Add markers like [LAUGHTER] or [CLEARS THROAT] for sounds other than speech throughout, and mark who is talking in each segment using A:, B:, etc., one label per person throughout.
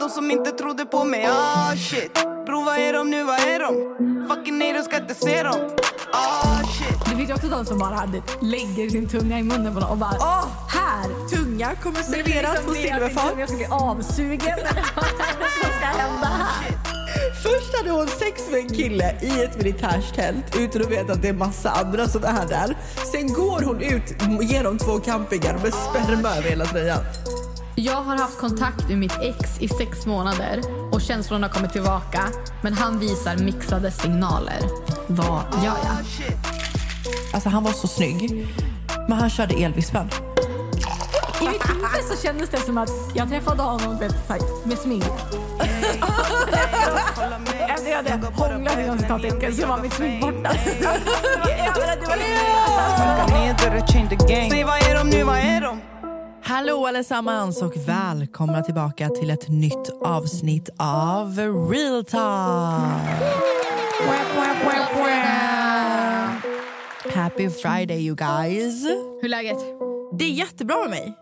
A: de som inte trodde på mig, ah shit Bro vad är de nu, vad är de? Fucking nej, de ska inte se dem Ah shit
B: Det finns ju också de som bara hade, lägger sin tunga i munnen på någon och bara
C: Åh!
B: här!
C: Tunga kommer serveras på silverfat.
B: Jag ska bli avsugen. [LAUGHS] Vad ska hända här?
C: Först hade hon sex med en kille i ett militärstält utan att veta att det är massa andra som är där. Sen går hon ut genom två campingar med sperma över hela tröjan.
B: Jag har haft kontakt med mitt ex i sex månader och känslorna har kommit tillbaka. Men han visar mixade signaler. Vad gör jag?
C: Alltså han var så snygg. Men han körde elvispen.
B: I mitt huvud så kändes det som att jag träffade honom här, med smink. [LAUGHS] Efter jag hade hånglat inom citattecken så var mitt smink borta. [LAUGHS] [LAUGHS]
A: Säg vad är de nu, vad är de?
C: Hallå allesammans och välkomna tillbaka till ett nytt avsnitt av Real wap. Happy Friday you guys.
B: Hur är läget?
C: Det är jättebra med mig.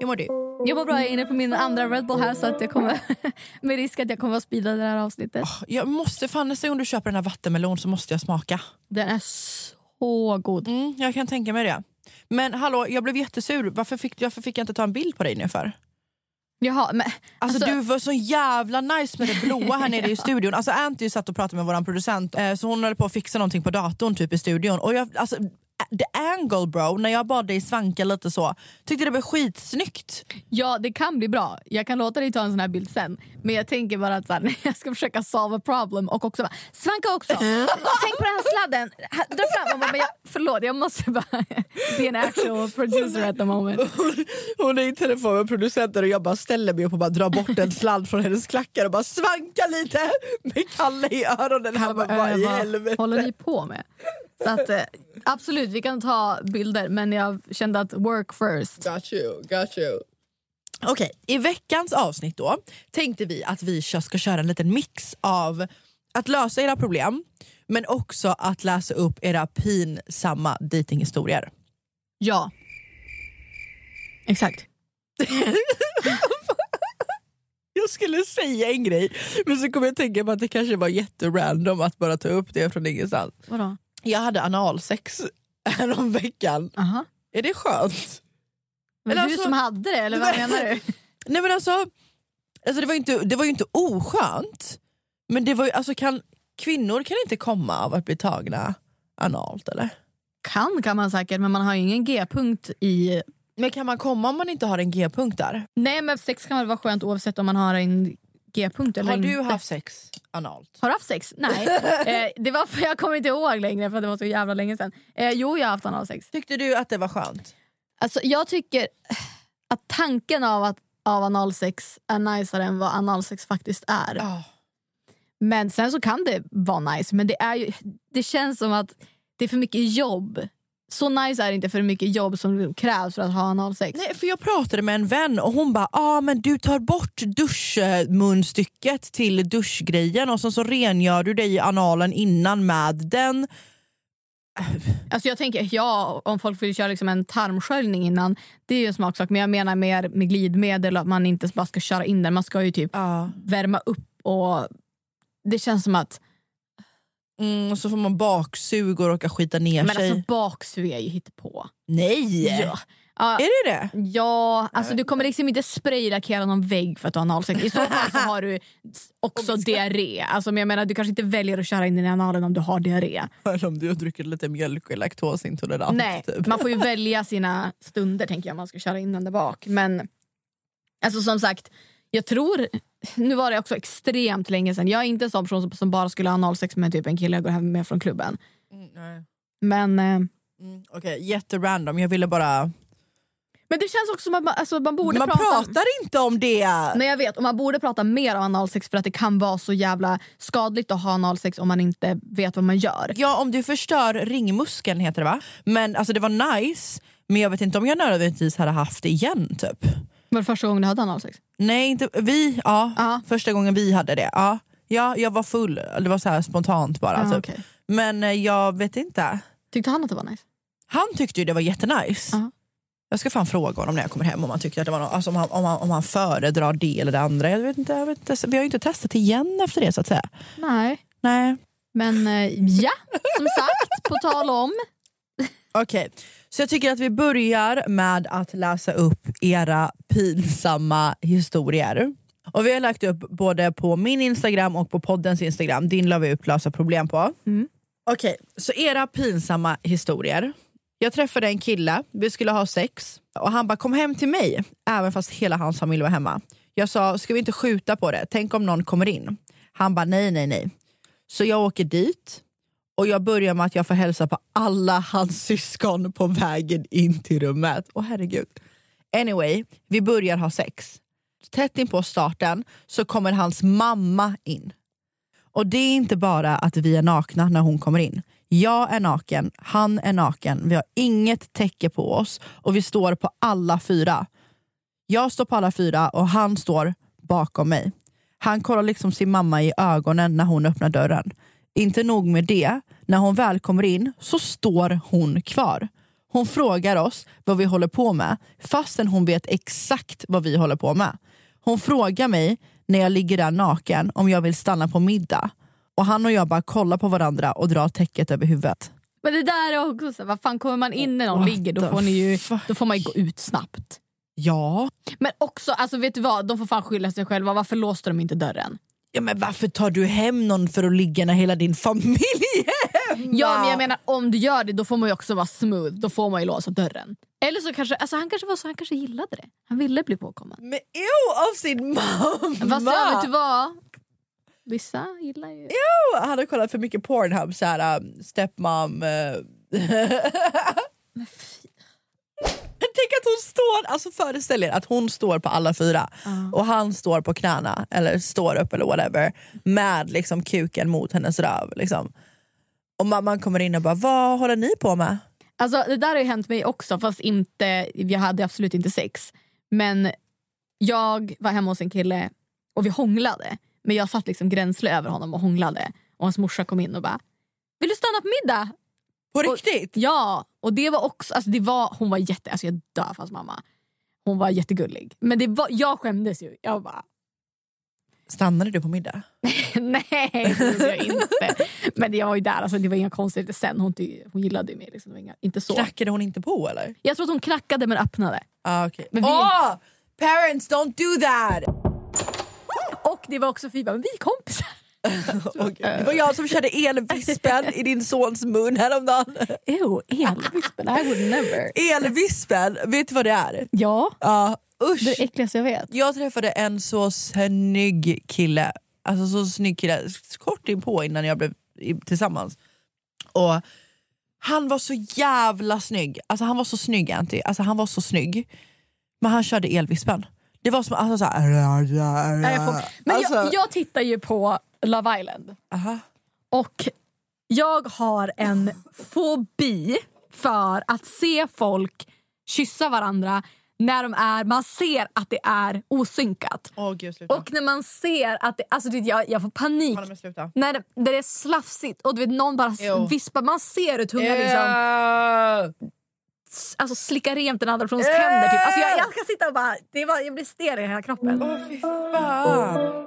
C: Hur mår du?
B: Jag mår bra, jag är inne på min andra Red Bull här så att jag kommer [LAUGHS] med risk att jag kommer att speeda det här avsnittet.
C: Jag måste, fan nästa gång du köper den här vattenmelon så måste jag smaka.
B: Den är så god.
C: Mm, jag kan tänka mig det. Men hallå, jag blev jättesur. Varför fick, varför fick jag inte ta en bild på dig nu för?
B: Jaha, men
C: Alltså,
B: Alltså-
C: du var så jävla nice med det blåa här nere i studion. Alltså Anty satt och pratade med vår producent eh, så hon höll på att fixa någonting på datorn typ i studion. Och jag, alltså, the angle bro, när jag bad dig svanka lite så, tyckte det blev skitsnyggt.
B: ja, det kan bli bra. Jag kan låta dig ta en sån här bild sen. Men jag tänker bara att så här, [LAUGHS] jag ska försöka solve a problem och också bara, svanka också. Tänk på den här sladden. Dra fram. Och bara, men jag, förlåt, jag måste bara [LAUGHS] be an actual producer at the moment. [LAUGHS]
C: Hon är i telefon med producenten och jag bara ställer mig upp och bara drar bort en sladd från hennes klackar och bara svanka lite med Kalle i öronen. Han bara, vad i
B: "Äh,
C: helvete?
B: håller ni på med? Så att, eh, absolut, vi kan ta bilder men jag kände att work first.
C: Got you, got you. Okej, i veckans avsnitt då tänkte vi att vi ska köra en liten mix av att lösa era problem men också att läsa upp era pinsamma datinghistorier.
B: Ja. Exakt. [LAUGHS]
C: Jag skulle säga en grej men så kom jag att tänka på att det kanske var jätterandom att bara ta upp det från ingenstans.
B: Vadå?
C: Jag hade analsex [LAUGHS] veckan.
B: Aha.
C: Är det skönt?
B: Men
C: Eller
B: du
C: alltså-
B: som hade det, eller vad
C: Nej.
B: menar du? [LAUGHS]
C: Nej men alltså, alltså det, var ju inte, det var ju inte oskönt. Men det var ju, alltså kan, kvinnor kan inte komma av att bli tagna analt eller?
B: Kan kan man säkert, men man har ju ingen g-punkt i...
C: Men kan man komma om man inte har en g-punkt där?
B: Nej men sex kan väl vara skönt oavsett om man har en g-punkt eller
C: Har du
B: inte.
C: haft sex analt?
B: Har du haft sex? Nej. [LAUGHS] eh, det var för jag kommer inte ihåg längre för det var så jävla länge sedan. Eh, jo, jag har haft analsex.
C: Tyckte du att det var skönt?
B: Alltså, jag tycker att tanken av, att, av analsex är najsare än vad analsex faktiskt är.
C: Ja.
B: Men sen så kan det vara nice, men det, är ju, det känns som att det är för mycket jobb. Så nice är det inte för mycket jobb som krävs för att ha analsex.
C: Nej, för jag pratade med en vän och hon bara ah, men du tar bort duschmunstycket till duschgrejen och sen så rengör du dig i analen innan med den.
B: Alltså jag tänker, ja, om folk vill köra liksom en tarmsköljning innan, det är ju en smaksak. Men jag menar mer med glidmedel att man inte bara ska köra in den. Man ska ju typ
C: Ja.
B: värma upp och det känns som att
C: Mm, och så får man baksug och råka skita ner
B: men
C: sig.
B: alltså, baksug är ju hittepå.
C: Nej!
B: Ja. Ja,
C: Är det det?
B: ja, alltså du kommer liksom inte spraylackera någon vägg för att du har analsex. I så fall så [LAUGHS] har du också diarré. Alltså, men jag menar, du kanske inte väljer att köra in i analen om du har diarré.
C: Eller om du har druckit lite mjölk och är laktosintolerant.
B: Nej,
C: typ.
B: man får ju [LAUGHS] välja sina stunder tänker jag om man ska köra in den där bak. Men alltså som sagt, jag tror, nu var det också extremt länge sedan. Jag är inte en sån person som, som bara skulle ha analsex med typ en kille jag går hem med från klubben.
C: Mm.
B: Men, eh,
C: Mm, Okej, jätterandom. Jag ville bara...
B: Men det känns också som att man, alltså, man borde
C: Man
B: prata...
C: pratar inte om det.
B: Nej jag vet, och man borde prata mer om analsex för att det kan vara så jävla skadligt att ha analsex om man inte vet vad man gör.
C: Ja om du förstör ringmuskeln heter det va? Men alltså det var nice men jag vet inte om jag nödvändigtvis hade haft det igen typ.
B: Var det första gången du hade analsex?
C: Nej inte vi, ja.
B: Ja.
C: Första gången vi hade det. Ja, ja jag var full, det var så här spontant bara.
B: Ja,
C: typ.
B: okej.
C: Men eh, jag vet inte.
B: Tyckte han att det var nice?
C: Han tyckte ju det var jättenice.
B: Ja.
C: Jag ska fan fråga honom när jag kommer hem om han tycker att det var något, alltså om, han, om, han, om han föredrar det eller det andra. Jag vet inte, jag vet inte. Vi har ju inte testat igen efter det så att säga.
B: Nej.
C: Nej.
B: Men eh, ja, som sagt, på tal om. [LAUGHS]
C: Okej, så jag tycker att vi börjar med att läsa upp era pinsamma historier. Och Vi har lagt upp både på min Instagram och på poddens Instagram. Din la vi upp lösa problem på. Okej, så era pinsamma historier. Jag träffade en kille, vi skulle ha sex och han bara kom hem till mig även fast hela hans familj var hemma. Jag sa, ska vi inte skjuta på det? Tänk om någon kommer in? Han bara nej, nej, nej. Så jag åker dit och jag börjar med att jag får hälsa på alla hans syskon på vägen in till rummet. Åh herregud. Anyway, vi börjar ha sex. Tätt in på starten så kommer hans mamma in. Och det är inte bara att vi är nakna när hon kommer in. Jag är naken, han är naken, vi har inget täcke på oss och vi står på alla fyra. Jag står på alla fyra och han står bakom mig. Han kollar liksom sin mamma i ögonen när hon öppnar dörren. Inte nog med det, när hon väl kommer in så står hon kvar. Hon frågar oss vad vi håller på med fastän hon vet exakt vad vi håller på med. Hon frågar mig när jag ligger där naken om jag vill stanna på middag. Och han och jag bara kollar på varandra och drar täcket över huvudet.
B: Men det där är också så, vad fan kommer man in när någon
C: What
B: ligger då får, ju, då får man ju gå ut snabbt.
C: Ja.
B: Men också, alltså vet du vad, de får fan skylla sig själva. Varför låste de inte dörren?
C: Ja men varför tar du hem någon för att ligga när hela din familj är hemma?
B: Ja men jag menar om du gör det då får man ju också vara smooth. Då får man ju låsa dörren. Eller så kanske, alltså han kanske var så, han kanske gillade det. Han ville bli påkommen.
C: Men ew av sin mamma!
B: Fast ja, vet du vad? Vissa gillar ju...
C: Jo, han har kollat för mycket Pornhub, såhär um, stepmom... Uh. Tänk att hon står, alltså föreställ er att hon står på alla fyra och han står på knäna eller står upp eller whatever med liksom kuken mot hennes röv. Liksom. Och mamman kommer in och bara, vad håller ni på med?
B: Alltså det där har ju hänt mig också fast inte, jag hade absolut inte sex. Men jag var hemma hos en kille och vi hånglade. Men jag satt liksom gränsle över honom och hånglade. Och hans morsa kom in och bara Vill du stanna på middag?
C: På
B: Och-
C: riktigt?
B: Ja, och det var också, alltså det var, hon var jätte, alltså jag dör för hans mamma. Hon var jättegullig. Men det var, jag skämdes ju. Jag bara
C: Stannade du på middag? [LAUGHS]
B: nej det gjorde jag inte. Men jag var ju där, alltså det var inga konstigheter sen. Hon, ty, hon gillade ju mig. Liksom. Inga, inte så.
C: Knackade hon inte på eller?
B: Jag tror att hon knackade men öppnade.
C: Ah, okay.
B: Men vi-
C: Åh! Parents don't do that!
B: Och det var också Fiba, men vi är kompisar. [LAUGHS]
C: Okej. Det var jag som körde elvispen i din sons mun häromdagen.
B: Ew, elvispen. I would never.
C: Elvispen, vet du vad det är?
B: Ja,
C: Ja, usch.
B: det äckligaste jag vet.
C: Jag träffade en så snygg kille, alltså så snygg kille, kort inpå innan jag blev tillsammans. Och han var så jävla snygg, alltså han var så snygg Anty, alltså han var så snygg. Men han körde elvispen. Det var som alltså, så här,
B: Nej, jag får, men
C: Alltså-
B: jag, jag tittar ju på Love Island.
C: Aha.
B: Och jag har en fobi för att se folk kyssa varandra när de är, man ser att det är osynkat.
C: Åh gud.
B: Och när man ser att det, alltså vet, jag, jag får panik
C: sluta.
B: när det, det är slafsigt och du vet, någon bara
C: Jo.
B: vispar, man ser hur tungan liksom, alltså, slickar rent den andra personens händer. Typ. Alltså, jag, jag kan sitta och bara, det var, jag blir stel i hela kroppen.
C: Åh fy fan.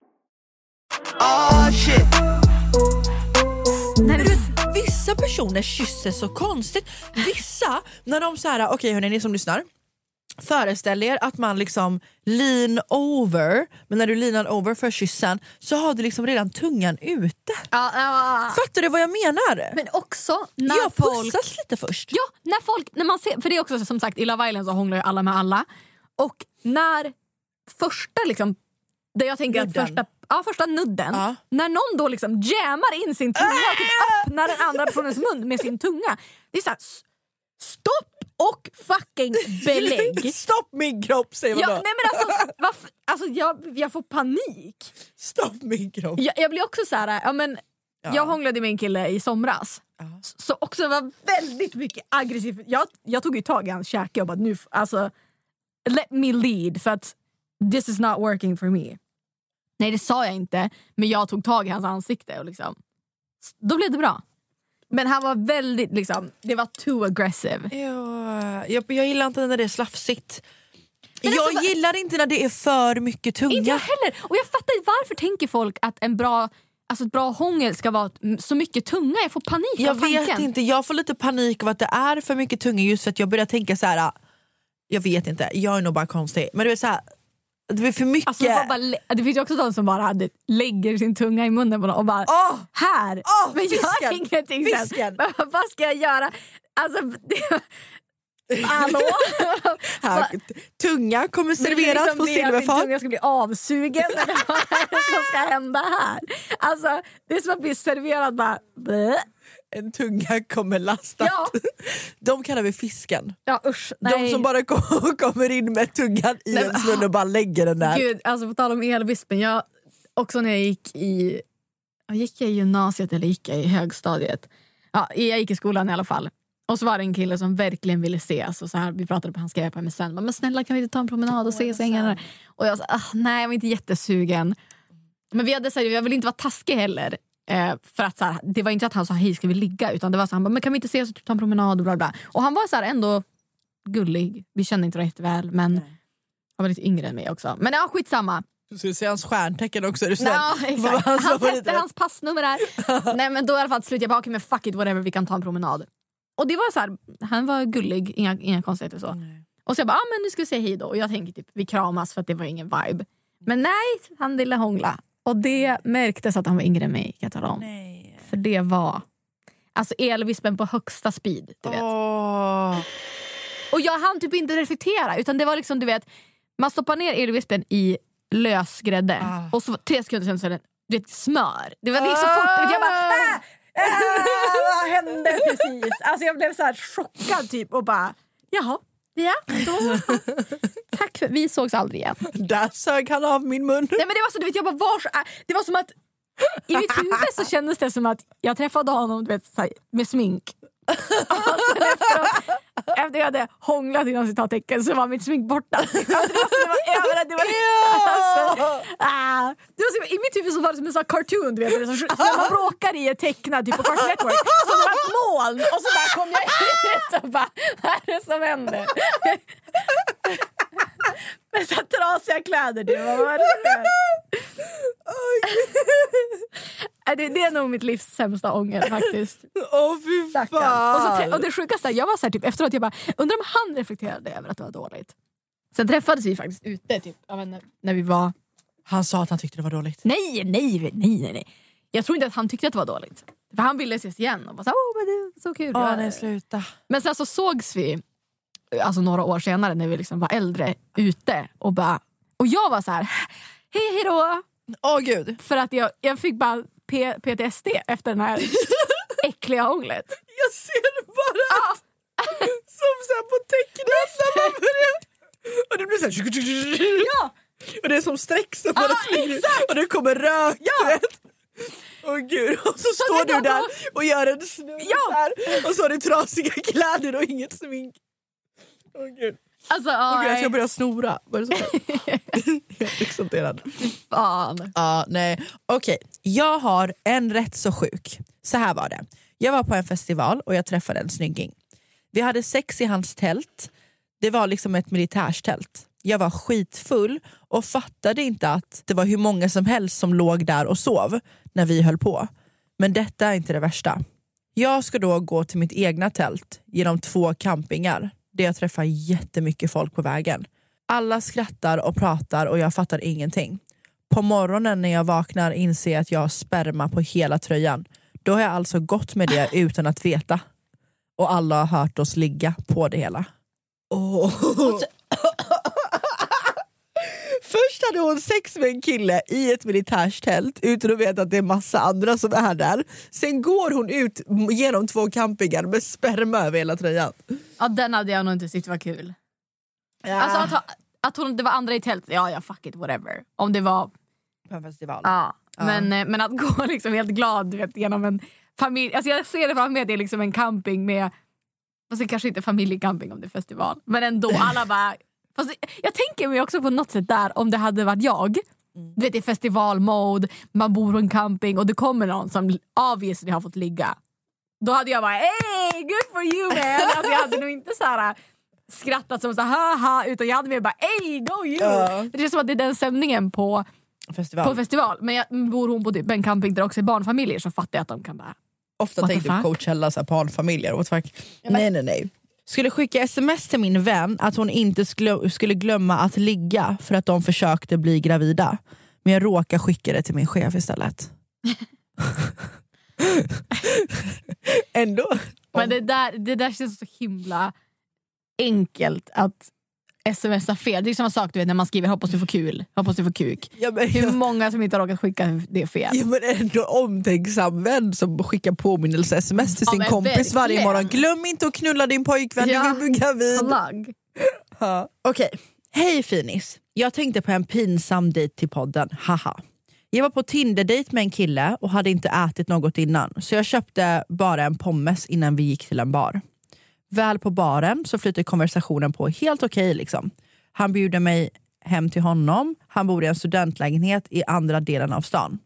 A: Oh shit.
C: Men du vet, vissa personer kysser så konstigt. Vissa, när de så här, okej hörni ni som lyssnar. Föreställ er att man liksom lean over, men när du leanar over för kyssen så har du liksom redan tungan ute.
B: Ja, ja.
C: Fattar du vad jag menar?
B: Men också när
C: jag
B: folk...
C: pussas lite först.
B: Ja, när folk, när man ser, för det är också som sagt i Love Island så hånglar ju alla med alla. Och när första liksom, där jag tänker att
C: Nudden.
B: första, ja, första nudden,
C: Ja.
B: när någon då liksom jammar in sin tunga och typ öppnar den andra personens mun med sin tunga. Det är såhär, stopp och fucking [LAUGHS] belägg.
C: Stopp min kropp säger man
B: Ja,
C: då.
B: nej men alltså, varför, alltså jag, jag får panik.
C: Stopp min kropp.
B: Jag, jag blir också så här, ja, men, jag hånglade med en kille i somras. S- Så också var väldigt mycket aggressiv. Jag, jag tog ju tag i hans käke och bara nu, alltså, let me lead för att this is not working for me. Nej det sa jag inte, men jag tog tag i hans ansikte och liksom, då blev det bra. Men han var väldigt, liksom, det var too aggressive.
C: Ja, jag, jag gillar inte när det är slafsigt.
B: Men
C: jag
B: alltså,
C: gillar inte när det är för mycket tunga.
B: Inte jag heller. Och jag fattar inte varför tänker folk att en bra, alltså ett bra hångel ska vara så mycket tunga. Jag får panik
C: Jag
B: av tanken.
C: vet inte, jag får lite panik av att det är för mycket tunga just för att jag börjar tänka så här. ah, jag vet inte, jag är nog bara konstig. Men det är så här, det är för mycket.
B: Alltså, man bara, det finns ju också de som bara lägger sin tunga i munnen på någon och bara
C: Åh!
B: här,
C: Åh,
B: men jag har
C: fisken,
B: ingenting sen.
C: fisken.
B: Men vad ska jag göra? Alltså, det, hallå? [LAUGHS]
C: här, tunga kommer
B: Det
C: serveras
B: liksom
C: på
B: det att min
C: silverfat.
B: tunga ska bli avsugen. vad är det som ska hända här? Alltså, det är som att bli serverad bara... bleh.
C: En tunga kommer lastat.
B: Ja. [LAUGHS]
C: De kallar vi fisken.
B: Ja usch,
C: De som bara kom- [LAUGHS] kommer in med tungan i
B: Nej, men-
C: mun och bara lägger den där.
B: Gud, alltså på tal om elvispen. Jag, också när jag gick i, gick jag i gymnasiet eller gick jag i högstadiet? Ja, jag gick i skolan i alla fall. Och så var det en kille som verkligen ville ses. Och så här, vi pratade på han skrev på MSN. Men snälla kan vi inte ta en promenad och ses? Oh, och jag sa ah, nej jag var inte jättesugen. Men vi hade, så här, jag ville inte vara taskig heller. Eh, för att, så här, det var inte att han sa hej ska vi ligga utan det var så här, han bara, men kan vi inte ses och typ, ta en promenad och bla bla. Och han var så här, ändå gullig. Vi kände inte varandra jätteväl men han var lite yngre än mig också. Men ja skitsamma.
C: Ska du se hans stjärntecken också? Är du Vad
B: exakt. Han hette hans passnummer där. [LAUGHS] Nej men då i alla fall slutade jag bara okej men fuck it whatever vi kan ta en promenad. Och det var så här, han var gullig, inga, inga konstigheter så. Och så jag bara ah, men nu ska vi säga hej då och jag tänker typ vi kramas för att det var ingen vibe. Men nej, han ville hångla. Och det märktes att han var yngre än mig kan jag tala om.
C: Nej.
B: För det var alltså elvispen på högsta speed. Du vet.
C: Åh.
B: Och jag hann typ inte reflektera utan det var liksom du vet man stoppar ner elvispen i lösgrädde
C: Ah.
B: och så tre sekunder sen så är det du vet, smör. Det var det gick så fort. Vet, Jag bara ah, ah, vad hände precis? Alltså jag blev så här chockad typ och bara jaha. Ja, då. [LAUGHS] Tack för Vi sågs aldrig igen.
C: Där sög han av min mun.
B: Nej, men det var så, du vet, jag bara, var så, det var som att i mitt huvud så kändes det som att jag träffade honom du vet, med smink. Sen efteråt, efter jag hade hånglat inom citattecken så var mitt smink borta. Alltså, det var, det var [LAUGHS] överallt. Det var, alltså, ah, det var så, I mitt huvud så var det som en sån cartoon du vet, som, när man bråkar i ett tecknat typ på Cartoon Network. Så det var ett moln och så där kom jag ut och bara, vad är det som händer? [LAUGHS] Med så trasiga kläder. Du, vad var det? Nej, [LAUGHS] det, det är nog mitt livs sämsta ånger faktiskt.
C: Åh fy
B: Stackarn. Och, så,
C: fan.
B: och det sjukaste, jag var så här, typ, efteråt, jag bara, undrar om han reflekterade över att det var dåligt. Sen träffades vi faktiskt ute typ, inte, när vi var...
C: Han sa att han tyckte det var dåligt.
B: Nej, nej, nej, nej, nej. Jag tror inte att han tyckte att det var dåligt. För han ville ses igen och bara så, oh, men det är så kul.
C: Åh nej sluta.
B: Men sen så sågs vi alltså några år senare när vi liksom var äldre ute och bara... Och jag var så här, hej hej då!
C: Åh gud.
B: För att jag, jag fick bara P- PTSD efter den här [LAUGHS] äckliga hånglet.
C: Jag ser bara att, som så på tecknet när man börjar... Och det blir så här...
B: Ja!
C: Och det är som streck som bara ut.
B: exakt!
C: och det kommer rök.
B: Ja!
C: Åh gud, och så står
B: vet
C: du där och gör en snurr
B: Ja!
C: så och så har du trasiga kläder och inget smink. Åh gud,
B: Alltså,
C: Åh,
B: ja,
C: gud jag ska
B: nej,
C: börja snora. Var det så? Helt [LAUGHS] [LAUGHS] exalterad.
B: fan.
C: Ja, nej. Okej, jag har en rätt så sjuk. Så här var det. Jag var på en festival och jag träffade en snygging. Vi hade sex i hans tält. Det var liksom ett militärstält. Jag var skitfull och fattade inte att det var hur många som helst som låg där och sov när vi höll på. Men detta är inte det värsta. Jag ska då gå till mitt egna tält genom två campingar. Där jag träffar jättemycket folk på vägen. Alla skrattar och pratar och jag fattar ingenting. På morgonen när jag vaknar inser jag att jag har sperma på hela tröjan. Då har jag alltså gått med det [LAUGHS] utan att veta. Och alla har hört oss ligga på det hela. Först hade hon sex med en kille i ett militärstält utan att veta att det är massa andra som är där. Sen går hon ut genom två campingar med sperma över hela tröjan.
B: Ja, den hade jag nog inte tyckt var kul. Alltså att, att hon, det var andra i tält, ja ja fuck it whatever. Om det var...
C: På en festival.
B: Ja.
C: Ja.
B: Men, eh, men att [LAUGHS] gå liksom helt glad vet, genom en familj. Alltså jag ser det framför mig att det är liksom en camping med, det kanske inte familjecamping om det är festival. Men ändå alla bara... Fast jag tänker mig också på något sätt där om det hade varit jag. Du vet är festivalmode, man bor på en camping och det kommer någon som obviously har fått ligga. Då hade jag bara hey good for you man. Alltså jag hade nog inte så här skrattat som så här, haha utan jag hade mer bara hey go you.
C: Ja.
B: Det är som att det är den stämningen på
C: Festival.
B: på festival. Men jag, bor hon på typ en camping där det också är barnfamiljer så fattar jag att de kan bara...
C: Ofta
B: the
C: tänkte på? Coachella, så här, barnfamiljer. What the fuck? Nej nej nej. Skulle skicka sms till min vän att hon inte skulle, glömma att ligga för att de försökte bli gravida. Men jag råkar skicka det till min chef istället. [LAUGHS] Ändå.
B: Men det där, det där känns så himla enkelt att smsa fel. Det är samma sak du vet, när man skriver hoppas du får kul, hoppas du får kuk.
C: Ja, men,
B: Hur många som inte har råkat skicka det fel?
C: Ja, men ändå omtänksam vän som skickar påminnelse sms till
B: Ja,
C: sin kompis varje
B: verkligen.
C: morgon. Glöm inte att knulla din pojkvän,
B: Ja.
C: du vill bli gravid. Ja. Okej, hej finis. Jag tänkte på en pinsam dejt till podden, haha. Jag var på Tinder-dejt med en kille och hade inte ätit något innan så jag köpte bara en pommes innan vi gick till en bar. Väl på baren så flyter konversationen på helt okej. liksom. Han bjuder mig hem till honom, han bor i en studentlägenhet i andra delen av stan.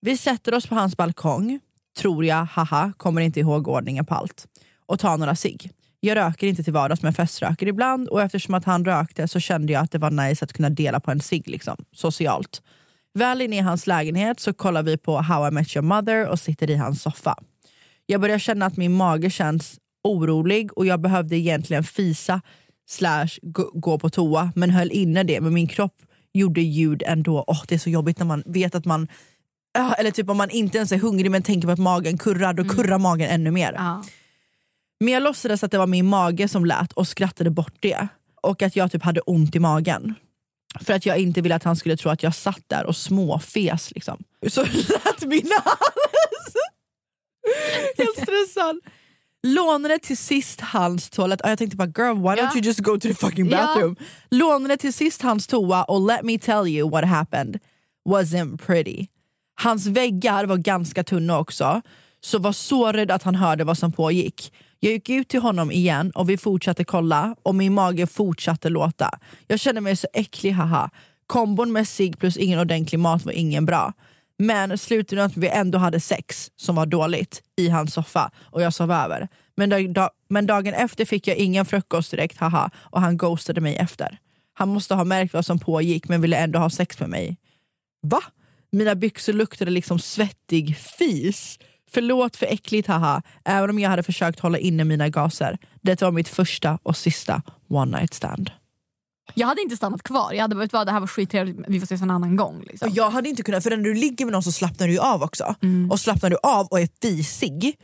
C: Vi sätter oss på hans balkong, tror jag, haha, kommer inte ihåg ordningen på allt, och tar några cigg. Jag röker inte till vardags men feströker ibland och eftersom att han rökte så kände jag att det var nice att kunna dela på en cigg liksom, socialt. Väl inne i hans lägenhet så kollar vi på How I Met Your Mother och sitter i hans soffa. Jag börjar känna att min mage känns orolig och jag behövde egentligen fisa slash gå, på toa men höll inne det men min kropp gjorde ljud ändå. Åh, det är så jobbigt när man vet att man Ah, eller typ om man inte ens är hungrig men tänker på att magen kurrar, då kurrar magen ännu mer.
B: Ja.
C: Men jag låtsades att det var min mage som lät och skrattade bort det. Och att jag typ hade ont i magen. För att jag inte ville att han skulle tro att jag satt där och småfes. Liksom. Så [LAUGHS] lät min hals. Helt stressad. Lånade till sist hans toalett. Ah, Jag tänkte bara girl why
B: Ja.
C: don't you just go to the fucking
B: Ja.
C: bathroom. Lånade till sist hans toa och let me tell you what happened. Wasn't pretty. Hans väggar var ganska tunna också, så var så rädd att han hörde vad som pågick. Jag gick ut till honom igen och vi fortsatte kolla och min mage fortsatte låta. Jag kände mig så äcklig, haha. Kombon med sig plus ingen ordentlig mat var ingen bra. Men slutade med att vi ändå hade sex, som var dåligt, i hans soffa och jag sov över. Men, dag, dag, men dagen efter fick jag ingen frukost direkt, haha, och han ghostade mig efter. Han måste ha märkt vad som pågick men ville ändå ha sex med mig. Va? Mina byxor luktade liksom svettig fis. Förlåt för äckligt haha, även om jag hade försökt hålla inne mina gaser. Det var mitt första och sista one night stand.
B: Jag hade inte stannat kvar. Jag hade du vad, det här var skittrevligt, vi får ses en annan gång. Liksom.
C: Och jag hade inte kunnat, för när du ligger med någon så slappnar du av också. Och slappnar du av och är fisig,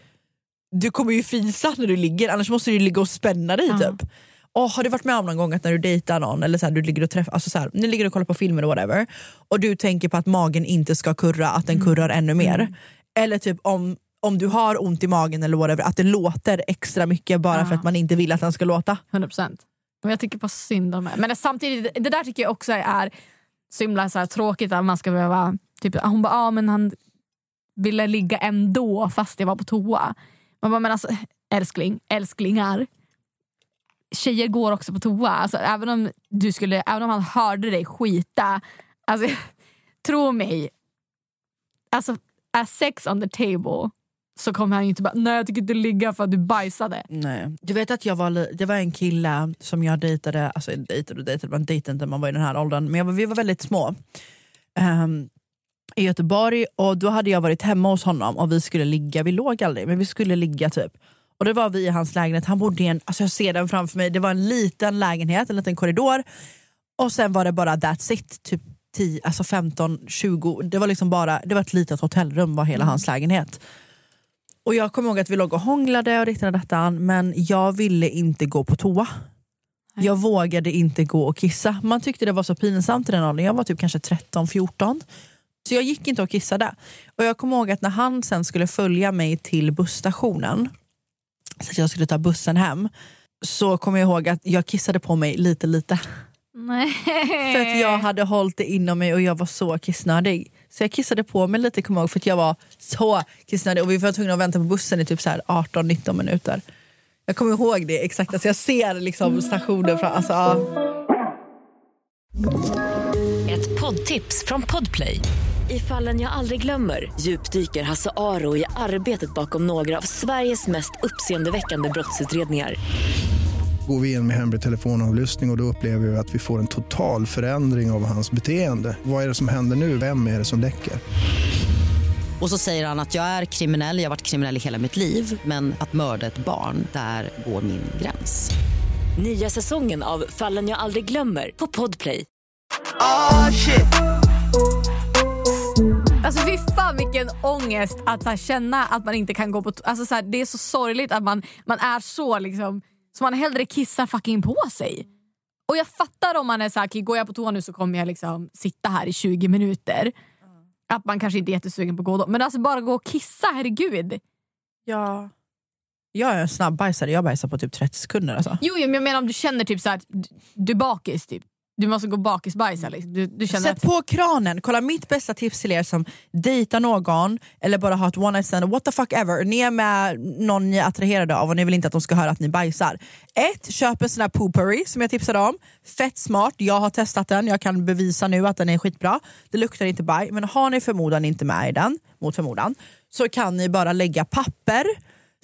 C: du kommer ju fisa när du ligger, annars måste du ligga och spänna dig
B: Ja.
C: typ. Och har du varit med om någon gång att när du dejtar någon, eller så här, du ligger och träffar, alltså så här, ni ligger och kollar på filmer och whatever, och du tänker på att magen inte ska kurra, att den kurrar ännu mer. Eller typ om, om du har ont i magen eller whatever, att det låter extra mycket bara
B: Ja.
C: för att man inte vill att den ska låta.
B: 100%. Men jag tycker bara synd om det. Men samtidigt, det där tycker jag också är så himla så här, tråkigt att man ska behöva... Typ, ah, hon bara, ah, men han ville ligga ändå fast jag var på toa. Man bara, men alltså älskling, älsklingar. Tjejer går också på toa. Alltså, även, om du skulle, även om han hörde dig skita. Alltså, [LAUGHS] tro mig. Alltså, är sex on the table så kommer han inte bara, nej jag tycker inte ligga för att du bajsade.
C: Nej. Du vet att jag var, det var en kille som jag dejtade, alltså dejtade och dejtade, man dejtade inte när man var i den här åldern, men var, vi var väldigt små. Ehm, I Göteborg och då hade jag varit hemma hos honom och vi skulle ligga, vi låg aldrig men vi skulle ligga typ. Och det var vi i hans lägenhet. Han bodde i en, alltså jag ser den framför mig, det var en liten lägenhet, en liten korridor. Och sen var det bara that's it. Typ 10, alltså 15, 20. Det var liksom bara det var ett litet hotellrum var hela hans lägenhet. Och jag kommer ihåg att vi låg och hånglade och riktade detta men jag ville inte gå på toa. Jag vågade inte gå och kissa. Man tyckte det var så pinsamt i den åldern. Jag var typ kanske 13-14. Så jag gick inte och kissade. Och jag kommer ihåg att när han sen skulle följa mig till busstationen, så att jag skulle ta bussen hem, så kommer jag ihåg att jag kissade på mig lite lite.
B: Nej.
C: För att jag hade hållit det inom mig och jag var så kissnödig. Så jag kissade på mig lite kommer jag ihåg, för att jag var så kissnödig och vi var tvungna att vänta på bussen i typ 18-19 minuter. Jag kommer ihåg det exakt, alltså jag ser liksom stationen från... Alltså, ja.
D: Ett poddtips från Podplay. I fallen jag aldrig glömmer djupdyker Hasse Aro i arbetet bakom några av Sveriges mest uppseendeväckande brottsutredningar.
E: Går vi in med hemlig telefonavlyssning och, och då upplever vi att vi får en total förändring av hans beteende. Vad är det som händer nu? Vem är det som läcker?
F: Och så säger han att jag är kriminell, jag har varit kriminell i hela mitt liv men att mörda ett barn, där går min gräns.
D: Nya säsongen av Fallen jag aldrig glömmer på Podplay.
A: Oh shit.
B: Alltså fy fan vilken ångest att så här, känna att man inte kan gå på alltså, så här, Det är så sorgligt att man, man är så liksom så man hellre kissar fucking på sig. Och jag fattar om man är såhär, går jag på toa nu så kommer jag liksom sitta här i 20 minuter. Att man kanske inte är jättesugen på att gå då. Men alltså bara gå och kissa, herregud.
C: Ja. Jag är en snabbbajsare, jag bajsar på typ 30 sekunder. Alltså.
B: Jo, jo men jag menar om du känner typ så här, du är bakis typ. Du måste gå bakisbajsa liksom. Du, du känner
C: Sätt
B: att,
C: på kranen, kolla mitt bästa tips till er som dejtar någon eller bara har ett one night stand, what the fuck ever. Ni är med någon ni är attraherade av och ni vill inte att de ska höra att ni bajsar. Ett, Köp en sån här poopery som jag tipsade om. Fett smart, jag har testat den, jag kan bevisa nu att den är skitbra. Det luktar inte baj, men har ni förmodan inte med i den, mot förmodan, så kan ni bara lägga papper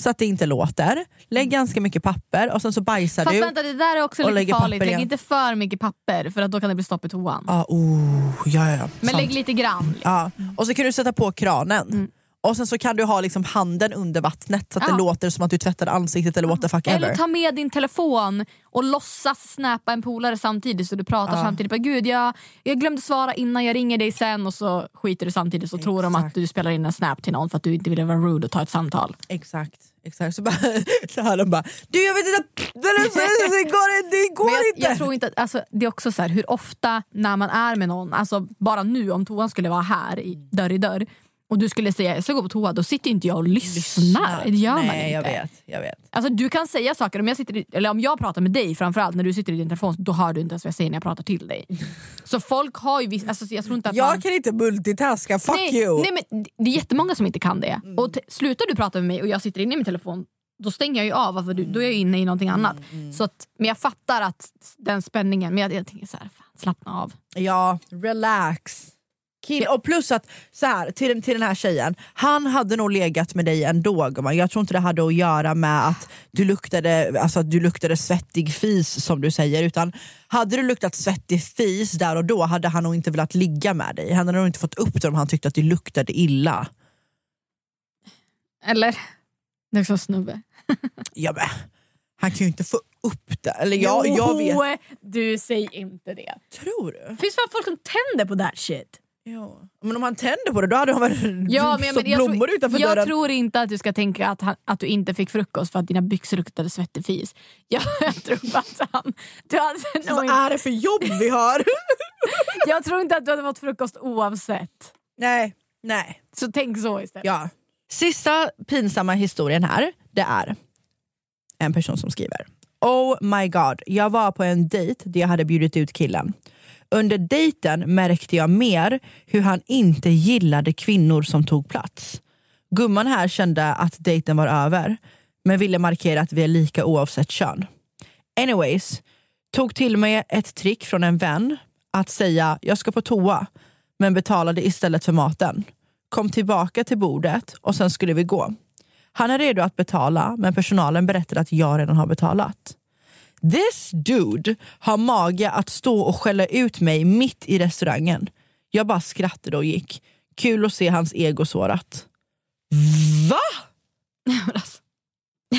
C: så att det inte låter. Lägg ganska mycket papper och sen så bajsar
B: Fast
C: du.
B: vänta det där är också lite farligt. Lägg inte för mycket papper för att då kan det bli stopp i toan.
C: Ah, oh, ja, ja,
B: men
C: sant.
B: lägg lite grann.
C: Ja. Och så kan du sätta på kranen. Och sen så kan du ha liksom handen under vattnet så att
B: Ja.
C: det låter som att du tvättar ansiktet eller what the fuck
B: Eller
C: ever.
B: ta med din telefon och låtsas snappa en polare samtidigt så du pratar
C: Ja.
B: samtidigt. Bara, Gud, jag, jag glömde svara innan, jag ringer dig sen och så skiter du samtidigt så tror de att du spelar in en snap till någon för att du inte vill vara rude och ta ett samtal.
C: Exakt. Exakt. Så, bara, [LAUGHS] så hör de bara du jag vet inte, det, går, det går
B: jag,
C: inte.
B: jag tror inte att, alltså, det är också så här, hur ofta när man är med någon, alltså bara nu om toan skulle vara här i, dörr i dörr och du skulle säga jag ska gå på toa, då sitter inte jag och lyssnar. Det gör man
C: Nej,
B: inte.
C: jag vet. Jag vet.
B: Alltså, du kan säga saker, om jag, sitter i, eller om jag pratar med dig framförallt när du sitter i din telefon, då hör du inte ens vad jag säger när jag pratar till dig. [LAUGHS] Så folk har ju viss, alltså, jag tror inte att
C: Jag
B: man...
C: kan inte multitaska, fuck
B: nej,
C: you!
B: Nej, men det är jättemånga som inte kan det. Och t- slutar du prata med mig och jag sitter inne i min telefon, då stänger jag ju av, för du, då är jag inne i någonting annat. Så att, men jag fattar att den spänningen, men jag, jag tänker så här, fan, slappna av.
C: Ja, relax. Kill. Och plus att, så här, till, den, till den här tjejen, han hade nog legat med dig ändå gumman. Jag tror inte det hade att göra med att du luktade, alltså, att du luktade svettig fis som du säger. Utan hade du luktat svettig fis där och då hade han nog inte velat ligga med dig. Han hade nog inte fått upp det om han tyckte att du luktade illa.
B: Eller? Det är också snubbe. [LAUGHS]
C: Ja, men, han kan ju inte få upp det. Eller jag, jag vet.
B: du säger inte det.
C: Tror du?
B: Det finns fan folk som tänder på that shit.
C: Ja. Men om han tänder på det då hade han väl
B: Ja, men, men jag,
C: blommor
B: tror,
C: utanför
B: jag
C: dörren.
B: tror inte att du ska tänka att, han, att du inte fick frukost för att dina byxor luktade svettig fis. [LAUGHS] Jag, jag tror att han... Du hade nog
C: Vad
B: inte,
C: är det för jobb vi har? [LAUGHS]
B: jag tror inte att du hade fått frukost oavsett.
C: nej, nej.
B: Så tänk så istället.
C: Ja. Sista pinsamma historien här, det är en person som skriver. Oh my god, jag var på en dejt där jag hade bjudit ut killen. Under dejten märkte jag mer hur han inte gillade kvinnor som tog plats. Gumman här kände att dejten var över, men ville markera att vi är lika oavsett kön. Anyways, tog till mig ett trick från en vän att säga jag ska på toa, men betalade istället för maten. Kom tillbaka till bordet och sen skulle vi gå. Han är redo att betala, men personalen berättade att jag redan har betalat. This dude har mage att stå och skälla ut mig mitt i restaurangen. Jag bara skrattade och gick. Kul att se hans ego sårat. Va?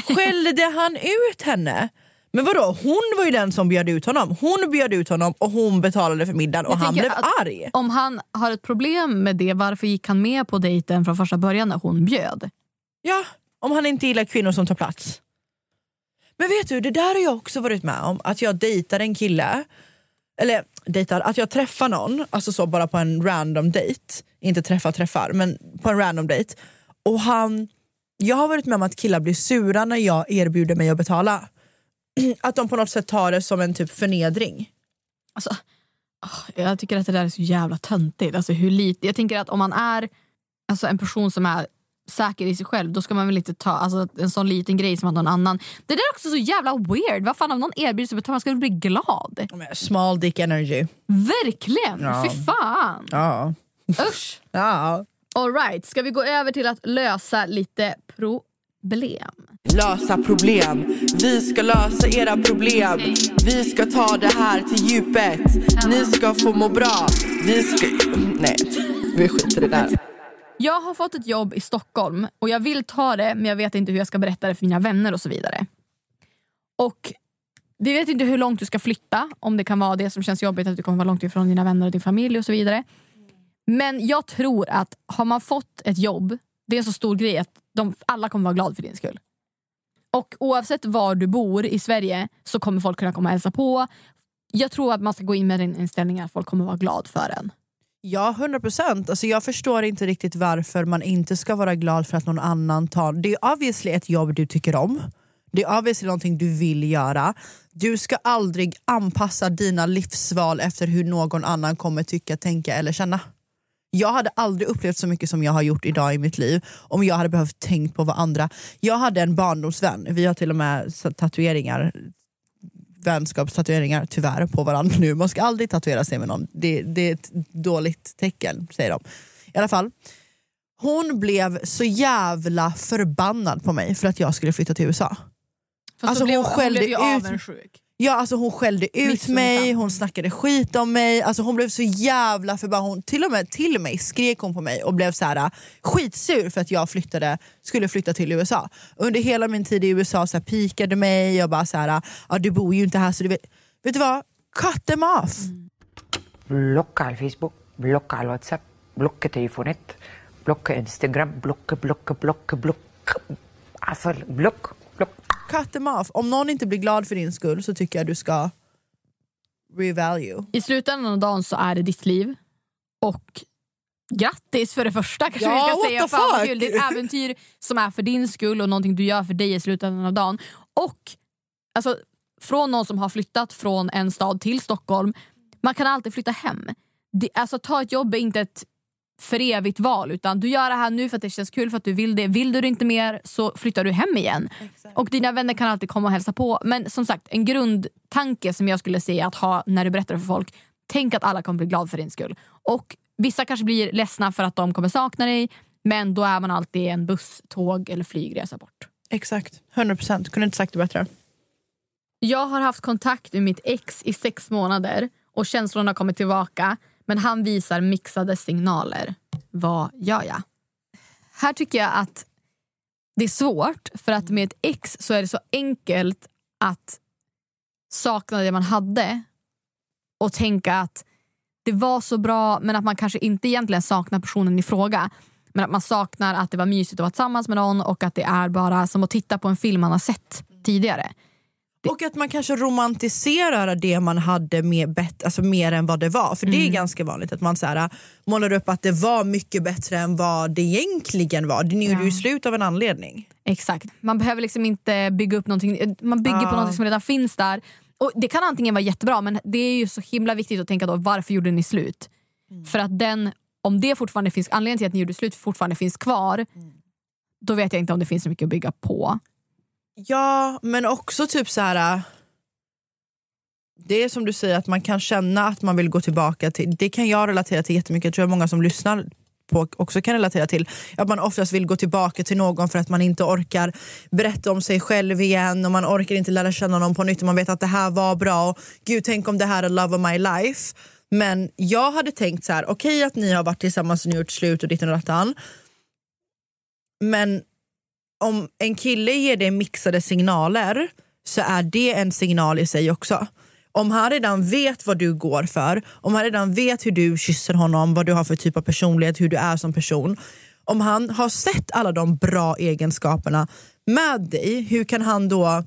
C: [LAUGHS] Skällde han ut henne? Men vadå, hon var ju den som bjöd ut honom. Hon bjöd ut honom och hon betalade för middagen och han blev arg.
B: Om han har ett problem med det, varför gick han med på dejten från första början när hon bjöd?
C: Ja, om han inte gillar kvinnor som tar plats. Men vet du, det där har jag också varit med om. Att jag dejtar en kille, eller dejtar, att jag träffar någon, alltså så bara på en random dejt, Inte träffa träffar, men på en random dejt. Och han, jag har varit med om att killar blir sura när jag erbjuder mig att betala. [CLEARS THROAT] Att de på något sätt tar det som en typ förnedring.
B: Alltså, jag tycker att det där är så jävla töntigt. Alltså, hur lite, jag tänker att om man är alltså, en person som är säker i sig själv då ska man väl inte ta alltså, en sån liten grej som att någon annan... Det där är också så jävla weird. Vad fan om någon erbjuder sig att betala, man ska väl bli glad?
C: Small dick energy.
B: Verkligen!
C: Ja.
B: Fy fan!
C: Ja.
B: Usch! [LAUGHS]
C: ja.
B: All right, ska vi gå över till att lösa lite problem?
C: Lösa problem. Vi ska lösa era problem. Vi ska ta det här till djupet. Ni ska få må bra. Vi ska... Nej, vi skiter i det där.
B: Jag har fått ett jobb i Stockholm och jag vill ta det men jag vet inte hur jag ska berätta det för mina vänner och så vidare. Och vi vet inte hur långt du ska flytta, om det kan vara det som känns jobbigt att du kommer vara långt ifrån dina vänner och din familj och så vidare. Men jag tror att har man fått ett jobb, det är en så stor grej att de, alla kommer vara glada för din skull. Och oavsett var du bor i Sverige så kommer folk kunna komma och hälsa på. Jag tror att man ska gå in med den inställningen att folk kommer vara glada för en.
C: Ja, 100 procent. Alltså, jag förstår inte riktigt varför man inte ska vara glad för att någon annan tar... Det är obviously ett jobb du tycker om. Det är obviously någonting du vill göra. Du ska aldrig anpassa dina livsval efter hur någon annan kommer tycka, tänka eller känna. Jag hade aldrig upplevt så mycket som jag har gjort idag i mitt liv om jag hade behövt tänkt på vad andra... Jag hade en barndomsvän, vi har till och med tatueringar vänskapstatueringar tyvärr på varandra nu. Man ska aldrig tatuera sig med någon. Det, det är ett dåligt tecken säger de. I alla fall. Hon blev så jävla förbannad på mig för att jag skulle flytta till USA.
B: Fast
C: Alltså,
B: då blev,
C: hon skällde
B: blev ju
C: ut-
B: avundsjuk.
C: Ja, alltså hon skällde ut mig, hon snackade skit om mig, alltså hon blev så jävla förbannad. Hon, till och med till mig skrek hon på mig och blev så här skitsur för att jag flyttade, skulle flytta till USA. Under hela min tid i USA så här, pikade mig och bara så här, ja, du bor ju inte här så du vet. Vet du vad? Cut them off!
G: blocka Facebook, blocka WhatsApp, blocka telefonet, blocka Instagram, blocka, blocka, blocka, blocka. Alltså, block, block.
C: Cut them off. Om någon inte blir glad för din skull så tycker jag du ska revalue.
B: I slutändan av dagen så är det ditt liv. Och grattis för det första kanske
C: Ja,
B: vi ska säga. Fan vad kul. Det är ett äventyr som är för din skull och någonting du gör för dig i slutändan av dagen. Och alltså, från någon som har flyttat från en stad till Stockholm, man kan alltid flytta hem. Det, alltså, ta ett jobb är inte ett för evigt val utan du gör det här nu för att det känns kul för att du vill det. Vill du det inte mer så flyttar du hem igen. Och dina vänner kan alltid komma och hälsa på. Men som sagt, en grundtanke som jag skulle säga att ha när du berättar för folk. Tänk att alla kommer bli glada för din skull. Och vissa kanske blir ledsna för att de kommer sakna dig. Men då är man alltid en buss, tåg eller flygresa bort.
C: Exakt, 100%. Kunde inte sagt det bättre.
B: Jag har haft kontakt med mitt ex i sex månader och känslorna har kommit tillbaka. Men han visar mixade signaler. Vad gör jag? Här tycker jag att det är svårt för att med ett ex så är det så enkelt att sakna det man hade och tänka att det var så bra men att man kanske inte egentligen saknar personen i fråga. Men att man saknar att det var mysigt att vara tillsammans med någon och att det är bara som att titta på en film man har sett tidigare.
C: Och att man kanske romantiserar det man hade mer, bet- alltså mer än vad det var. För det är
B: Mm.
C: ganska vanligt att man så här, målar upp att det var mycket bättre än vad det egentligen var. Det gjorde ju slut av en anledning.
B: Exakt. Man behöver liksom inte bygga upp någonting. Man bygger på
C: Ah.
B: någonting som redan finns där. Och Det kan antingen vara jättebra men det är ju så himla viktigt att tänka då varför gjorde ni slut? För att den, om det fortfarande finns anledning till att ni gjorde slut fortfarande finns kvar då vet jag inte om det finns så mycket att bygga på.
C: Ja, men också typ så här. Äh, det är som du säger att man kan känna att man vill gå tillbaka till. Det kan jag relatera till jättemycket. Jag tror att många som lyssnar på också kan relatera till. Att man oftast vill gå tillbaka till någon för att man inte orkar berätta om sig själv igen och man orkar inte lära känna någon på nytt och man vet att det här var bra och gud tänk om det här är love of my life. Men jag hade tänkt så här, okej att ni har varit tillsammans och ni gjort slut och ditten och dattan. Men om en kille ger dig mixade signaler så är det en signal i sig också. Om han redan vet vad du går för, om han redan vet hur du kysser honom, vad du har för typ av personlighet, hur du är som person. Om han har sett alla de bra egenskaperna med dig, hur kan han då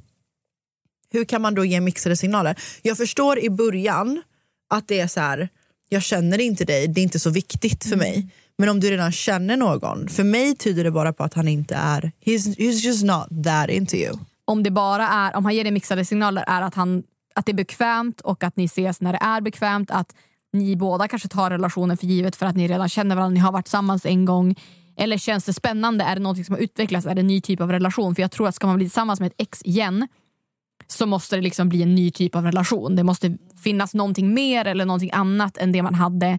C: hur kan man då ge mixade signaler? Jag förstår i början att det är så här, jag känner inte dig, det är inte så viktigt för mig. Men om du redan känner någon, för mig tyder det bara på att han inte är, he's, he's just not that into you.
B: Om det bara är, om han ger dig mixade signaler är att, han, att det är bekvämt och att ni ses när det är bekvämt. Att ni båda kanske tar relationen för givet för att ni redan känner varandra, ni har varit tillsammans en gång. Eller känns det spännande? Är det något som har utvecklats? Är det en ny typ av relation? För jag tror att ska man bli tillsammans med ett ex igen så måste det liksom bli en ny typ av relation. Det måste finnas någonting mer eller någonting annat än det man hade.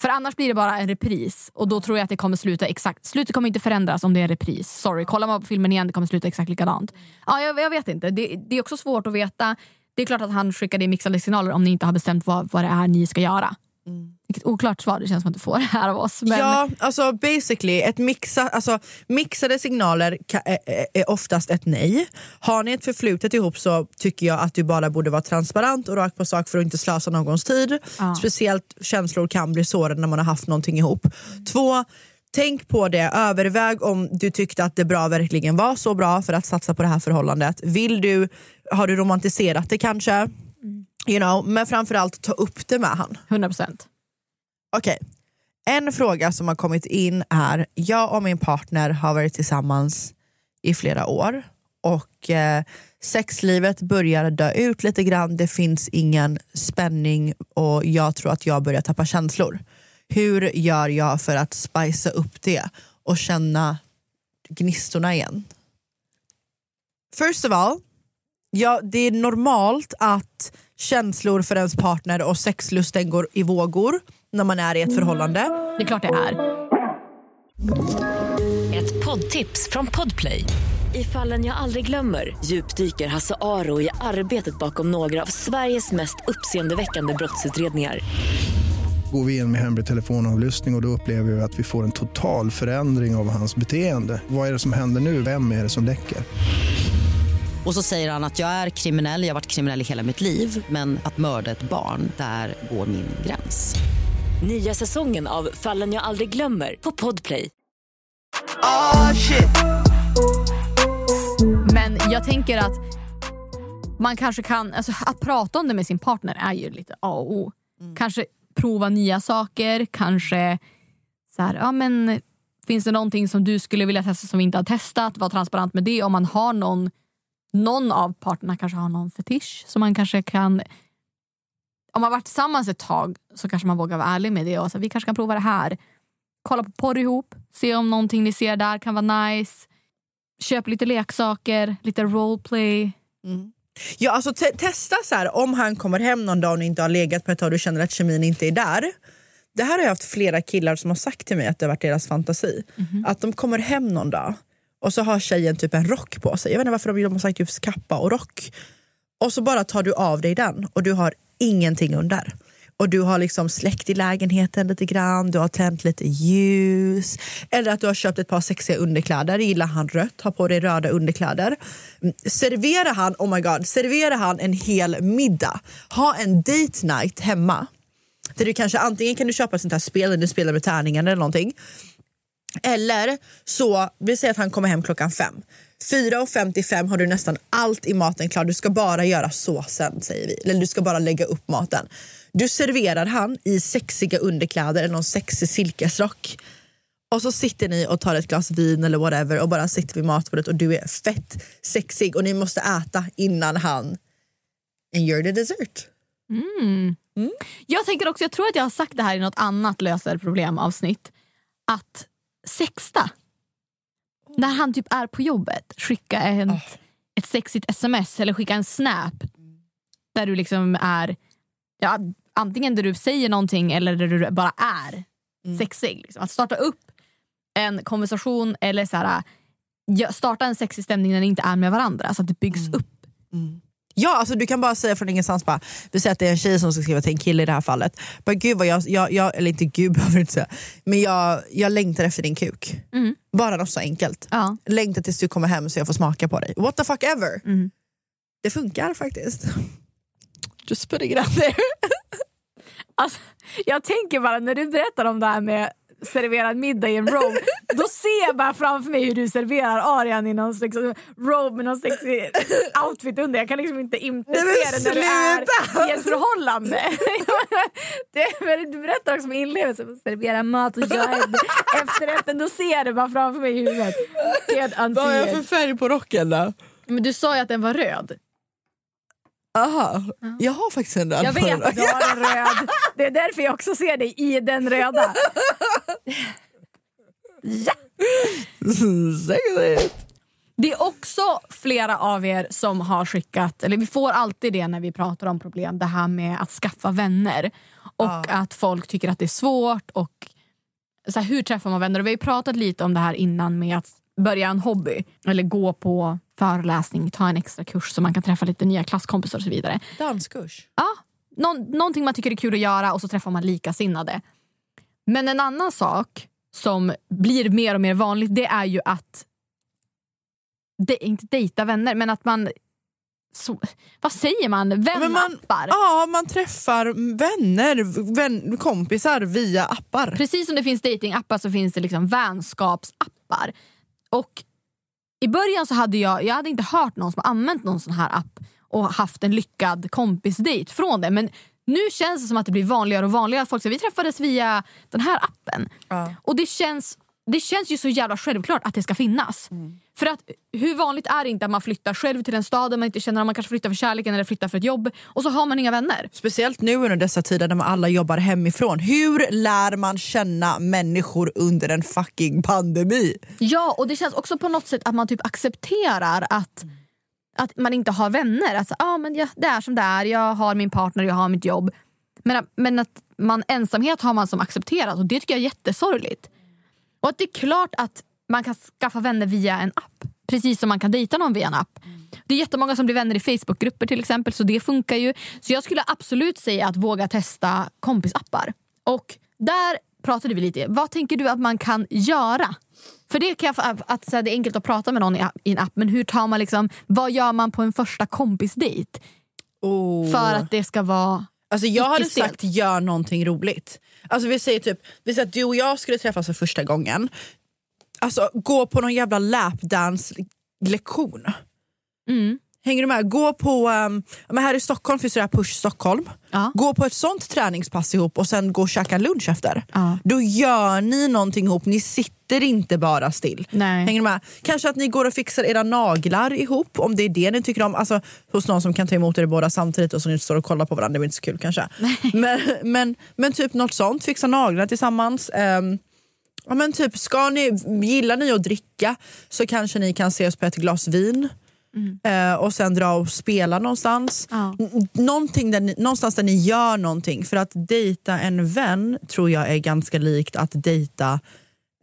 B: För annars blir det bara en repris och då tror jag att det kommer sluta exakt. Slutet kommer inte förändras om det är en repris. Sorry, kollar man på filmen igen det kommer sluta exakt likadant. Ja, jag, jag vet inte. Det, det är också svårt att veta. Det är klart att han skickar mixade signaler om ni inte har bestämt vad, vad det är ni ska göra. Vilket oklart svar det känns som att du får här av oss. Men...
C: Ja, alltså basically, ett mixa, alltså, mixade signaler ka, är, är oftast ett nej. Har ni ett förflutet ihop så tycker jag att du bara borde vara transparent och rakt på sak för att inte slösa någons tid.
B: Ja.
C: Speciellt känslor kan bli sårade när man har haft någonting ihop. Två, Tänk på det, överväg om du tyckte att det bra verkligen var så bra för att satsa på det här förhållandet. Vill du, har du romantiserat det kanske? You know, men framförallt ta upp det med han.
B: 100%.
C: Okej, en fråga som har kommit in är, jag och min partner har varit tillsammans i flera år och eh, sexlivet börjar dö ut lite grann, det finns ingen spänning och jag tror att jag börjar tappa känslor. Hur gör jag för att spicea upp det och känna gnistorna igen? First of all, ja, det är normalt att känslor för ens partner och sexlusten går i vågor när man är i ett förhållande.
B: Det är klart det är.
D: Ett poddtips från Podplay. I fallen jag aldrig glömmer djupdyker Hasse Aro i arbetet bakom några av Sveriges mest uppseendeväckande brottsutredningar.
E: Går vi in med hemlig telefonavlyssning och, och då upplever vi att vi får en total förändring av hans beteende. Vad är det som händer nu? Vem är det som läcker?
F: Och så säger han att jag är kriminell, jag har varit kriminell i hela mitt liv men att mörda ett barn, där går min gräns.
D: Nya säsongen av Fallen jag aldrig glömmer på Podplay.
A: Oh shit.
B: Men jag tänker att man kanske kan, alltså, att prata om det med sin partner är ju lite A och O. Kanske prova nya saker, kanske så här, ja men finns det någonting som du skulle vilja testa som vi inte har testat? Var transparent med det. Om man har någon, någon av parterna kanske har någon fetisch som man kanske kan om man varit tillsammans ett tag så kanske man vågar vara ärlig med det. Och så, vi kanske kan prova det här. Kolla på porr ihop. Se om någonting ni ser där kan vara nice. Köp lite leksaker, lite roleplay.
C: Ja, alltså te- testa så här, om han kommer hem någon dag och inte har legat på ett tag och du känner att kemin inte är där. Det här har jag haft flera killar som har sagt till mig att det har varit deras fantasi. Att de kommer hem någon dag och så har tjejen typ en rock på sig. Jag vet inte varför de, de har sagt typ just kappa och rock. Och så bara tar du av dig den och du har ingenting under. Och du har liksom släckt i lägenheten lite grann, du har tänt lite ljus. Eller att du har köpt ett par sexiga underkläder, gillar han rött, har på dig röda underkläder. Mm, Servera han, oh my god, servera han en hel middag. Ha en date night hemma. Där du kanske antingen kan du köpa ett sånt här spel, där du spelar med tärningar eller någonting. Eller så, vi säger att han kommer hem klockan fem. 4.55 har du nästan allt i maten klart. Du ska bara göra såsen säger vi. Eller du ska bara lägga upp maten. Du serverar han i sexiga underkläder eller någon sexig silkesrock. Och så sitter ni och tar ett glas vin eller whatever och bara sitter vid matbordet och du är fett sexig och ni måste äta innan han and you're the dessert.
B: Mm. Jag tänker också, jag tror att jag har sagt det här i något annat löser problem avsnitt. Att sexta. När han typ är på jobbet, skicka ett, ett sexigt sms eller skicka en snap. Där du liksom är, ja, antingen där du säger någonting eller där du bara är sexig. Liksom. Att starta upp en konversation eller så här, starta en sexig stämning när ni inte är med varandra. Så att det byggs upp.
C: Ja, alltså du kan bara säga från ingenstans, bara, vi säger att det är en tjej som ska skriva till en kille i det här fallet. Bara, gud vad jag, jag, jag, eller inte gud [LAUGHS] behöver du inte säga, men jag, jag längtar efter din kuk.
B: Mm.
C: Bara något så enkelt.
B: Ja.
C: Längtar tills du kommer hem så jag får smaka på dig. What the fuck ever.
B: Mm.
C: Det funkar faktiskt. Just putting it out there.
B: Alltså, jag tänker bara när du berättar om det här med serverad middag i en robe, då ser jag bara framför mig hur du serverar Arian i någon slags robe med någon sexig outfit under. Jag kan liksom inte inte
C: Nej,
B: se det när du är i ett förhållande. [LAUGHS] det, du berättar också med inlevelse, servera mat och jag är efterrätten, då ser jag det bara framför mig i huvudet.
C: Vad har jag för färg på rocken då?
B: Men du sa ju att den var röd.
C: Aha, jag har faktiskt en röd
B: Jag vet att du har en röd. Det är därför jag också ser dig i den röda. Ja.
C: Sexigt.
B: Det är också flera av er som har skickat, eller vi får alltid det när vi pratar om problem, det här med att skaffa vänner. Och att folk tycker att det är svårt. och så här, Hur träffar man vänner? Och vi har ju pratat lite om det här innan med att börja en hobby. Eller gå på föreläsning, ta en extra kurs så man kan träffa lite nya klasskompisar och så vidare.
C: Danskurs.
B: Ja, någon, någonting man tycker är kul att göra och så träffar man likasinnade. Men en annan sak som blir mer och mer vanligt det är ju att de, inte dejta vänner, men att man... Så, vad säger man? Vänappar?
C: ja, man träffar vänner, vän, kompisar via appar.
B: Precis som det finns datingappar så finns det liksom vänskapsappar. Och I början så hade jag, jag hade inte hört någon som använt någon sån här app och haft en lyckad kompisdejt från det. Men nu känns det som att det blir vanligare och vanligare att folk säger vi träffades via den här appen. Och det känns, det känns ju så jävla självklart att det ska finnas. För att hur vanligt är det inte att man flyttar själv till en stad där man inte känner att man kanske flyttar för kärleken eller flyttar för ett jobb och så har man inga vänner.
C: Speciellt nu under dessa tider när man alla jobbar hemifrån. Hur lär man känna människor under en fucking pandemi?
B: Ja, och det känns också på något sätt att man typ accepterar att, att man inte har vänner. Alltså, ah, men ja, det är som det är, jag har min partner, jag har mitt jobb. Men, men att man, ensamhet har man som accepterat och det tycker jag är jättesorgligt. Och att det är klart att man kan skaffa vänner via en app. Precis som man kan dejta någon via en app. Det är jättemånga som blir vänner i Facebookgrupper till exempel så det funkar ju. Så jag skulle absolut säga att våga testa kompisappar. Och där pratade vi lite. Vad tänker du att man kan göra? För det kan jag, att, så här, det är enkelt att prata med någon i, i en app men hur tar man liksom, vad gör man på en första kompisdejt? För att det ska vara
C: Alltså jag hade sagt gör någonting roligt. Alltså vi säger typ, vi säger att du och jag skulle träffas för första gången. Alltså gå på någon jävla lapdance-lektion.
B: Mm.
C: Hänger du med? Gå på, um, men här i Stockholm finns det här Push Stockholm. Gå på ett sånt träningspass ihop och sen gå och käka lunch efter. Då gör ni någonting ihop, ni sitter inte bara still. Hänger du med? Kanske att ni går och fixar era naglar ihop om det är det ni tycker om. Alltså, hos någon som kan ta emot er båda samtidigt och så ni står och kollar på varandra, det blir inte så kul kanske. [LAUGHS] men, men, men typ något sånt, fixa naglarna tillsammans. Ehm, ja, men typ, ska ni, gillar ni att dricka så kanske ni kan ses på ett glas vin. Eh, och sen dra och spela någonstans. N- Någonting där ni, någonstans där ni gör någonting. För att dejta en vän tror jag är ganska likt att dejta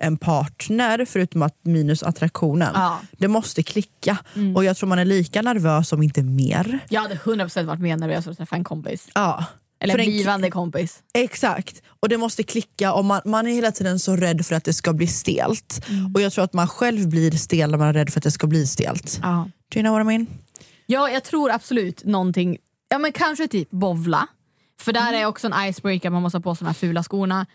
C: en partner förutom att minus attraktionen.
B: Ja.
C: Det måste klicka.
B: Mm.
C: Och jag tror man är lika nervös om inte mer.
B: Jag hade 100% varit med nervös för att träffa en kompis.
C: Ja.
B: Eller
C: För
B: en blivande kompis.
C: Exakt, och det måste klicka och man, man är hela tiden så rädd för att det ska bli stelt. Och jag tror att man själv blir stel när man är rädd för att det ska bli stelt.
B: Ja.
C: Do you know what I mean?
B: Ja, jag tror absolut någonting. Ja, men kanske typ bovla. För där är också en icebreaker, man måste ha på sig de här fula skorna.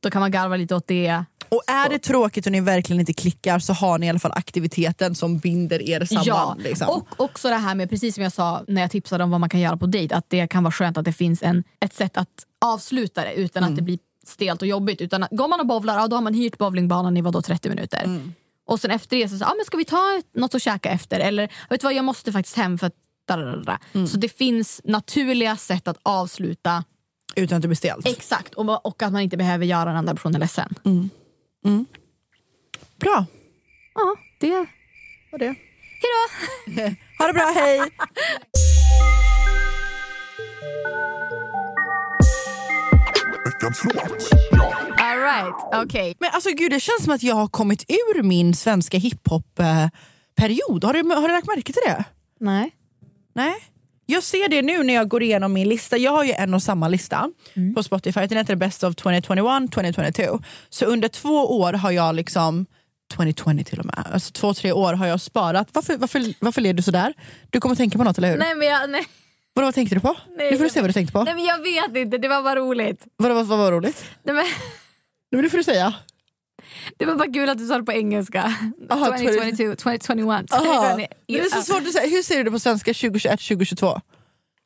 B: Då kan man garva lite åt det.
C: Och är det tråkigt och ni verkligen inte klickar så har ni i alla fall aktiviteten som binder er samman.
B: Ja,
C: liksom.
B: och också det här med, precis som jag sa när jag tipsade om vad man kan göra på dejt, att det kan vara skönt att det finns en, ett sätt att avsluta det utan att det blir stelt och jobbigt. Utan att, går man och bowlar, ja, då har man hyrt bowlingbanan i vadå, 30 minuter. Och sen efter det så, så ah, men ska vi ta något att käka efter? Eller vet du vad, jag måste faktiskt hem för att... dadadada. Så det finns naturliga sätt att avsluta.
C: Utan att det blir stelt.
B: Exakt, och, och att man inte behöver göra den andra personen ledsen.
C: Bra.
B: Ja, det
C: var det.
B: Hejdå! [LAUGHS]
C: ha det bra, hej!
B: All right, okej.
C: Men alltså gud, det känns som att jag har kommit ur min svenska hiphop-period. Har du, har du lagt märke till det?
B: Nej.
C: Nej? Jag ser det nu när jag går igenom min lista. Jag har ju en och samma lista på Spotify. Den heter Best of 2021, 2022. Så under två år har jag liksom 2020 till och med. Alltså två, tre år har jag sparat. Varför, varför, varför ler du sådär? Du kommer tänka på något, eller hur?
B: Nej men jag, nej,
C: Vadå, vad tänkte du på?
B: Nej,
C: nu får du se vad du tänkte på.
B: nej men jag vet inte, det var bara roligt.
C: Vadå, vad, vad var roligt?
B: Nej, men,
C: nu får du säga.
B: Det var bara kul att du sa det på engelska.
C: Aha,
B: 2022, 2021.
C: Aha.
B: 2020.
C: Men det är så svårt att säga. Hur säger du det på svenska 2021, 2022?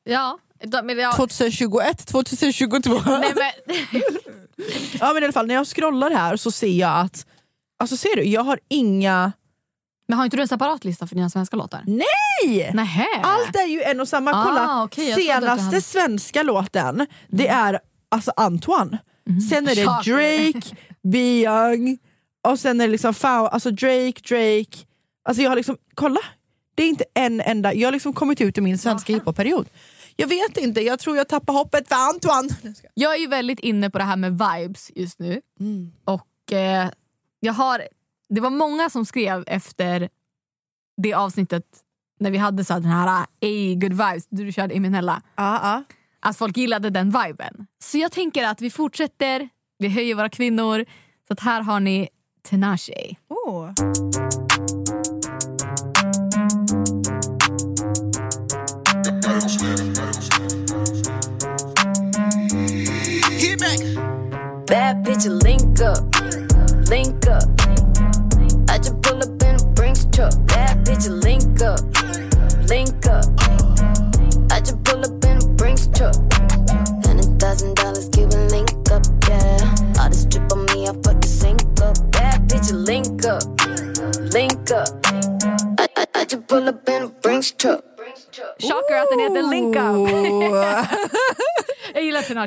B: Ja, de- jag,
C: 2021, 2022?
B: nej, men, [LAUGHS]
C: Ja men i alla fall när jag scrollar här så ser jag att, alltså ser du, jag har inga,
B: men har inte du en separat lista för dina svenska låtar?
C: nej!
B: Nähä.
C: Allt är ju en och samma. Kolla,
B: Ah, du
C: senaste
B: hade-
C: svenska låten, det är alltså Antoine. Sen är det. Drake, [LAUGHS] Be Young, och sen är det liksom Fau, alltså Drake, Drake. Alltså jag har liksom, kolla, det är inte en enda, jag har liksom kommit ut ur min svenska hiphop-period. Jag vet inte, jag tror jag tappar hoppet för Antoine. [LAUGHS]
B: Jag är ju väldigt inne på det här med vibes just nu.
C: Mm.
B: Och eh, jag har, Det var många som skrev efter det avsnittet när vi hade så här, den här Ey good vibes, du körde Eminella.
C: Ja, ja.
B: Att folk gillade den viben. Så jag tänker att vi fortsätter, vi höjer våra kvinnor. Så att här har ni Tinashe.
C: Oh.
H: Bad bitch, link up, link up. I just pull up in a Brinks truck.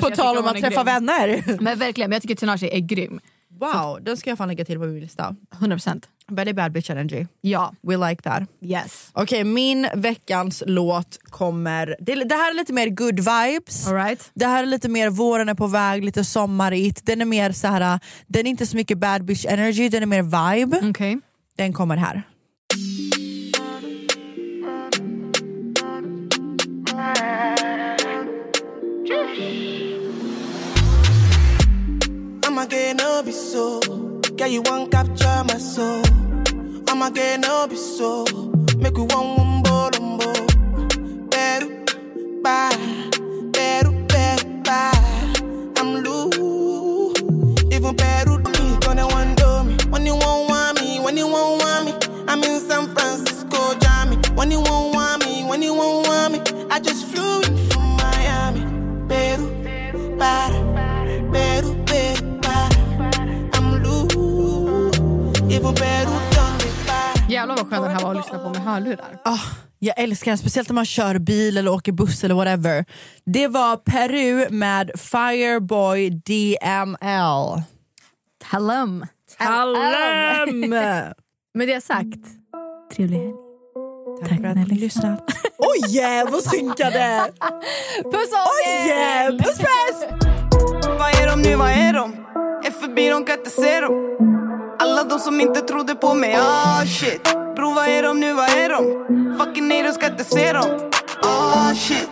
B: Tinashe.
C: På
B: jag
C: tal
B: tycker
C: om att träffa
B: grym.
C: vänner.
B: Men verkligen, men jag tycker Tinashe är grym.
C: Wow, den ska jag fan lägga till på min lista.
B: 100%.
C: Very bad bitch energy.
B: Ja.
C: We like that.
B: Yes.
C: Okej, min veckans låt kommer... Det, det här är lite mer good vibes.
B: All right.
C: Det här är lite mer våren är på väg, lite sommarigt. Den är mer så här, den är inte så mycket bad bitch energy, den är mer vibe.
B: Okay.
C: Den kommer här.
I: I'ma get no be so. Girl, you won't capture my soul. I'ma get no be so. Make we one one bolombo. Better, bye. Better, better, bye. I'm loose. Even better, bye.
B: Jävlar vad skön den här var att lyssna på med hörlurar.
C: Ah, jag älskar den, speciellt när man kör bil eller åker buss eller whatever. Det var Peru med Fireboy DML.
B: Tallum.
C: Tallum! [LAUGHS]
B: Med det sagt, trevlig helg.
C: Tack för att ni lyssnat. [LAUGHS] Oj, yeah, vad synkade!
B: Puss om
C: Oj, yeah, puss puss!
A: Vad är de nu, vad är de? Är förbi, de kan inte se dem Alla de som inte trodde på mig, ah shit Bro, vad är de nu, vad är de? Fucking nej, de ska inte se dem Ah shit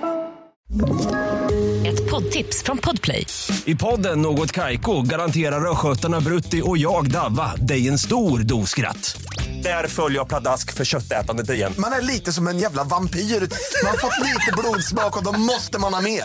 D: Ett poddtips från Podplay.
J: I podden Något Kaiko garanterar östgötarna Brutti och jag, Davva, dig en stor dos skratt. Där följer jag pladask för köttätandet igen.
K: Man är lite som en jävla vampyr. Man har fått lite blodsmak och då måste man ha mer.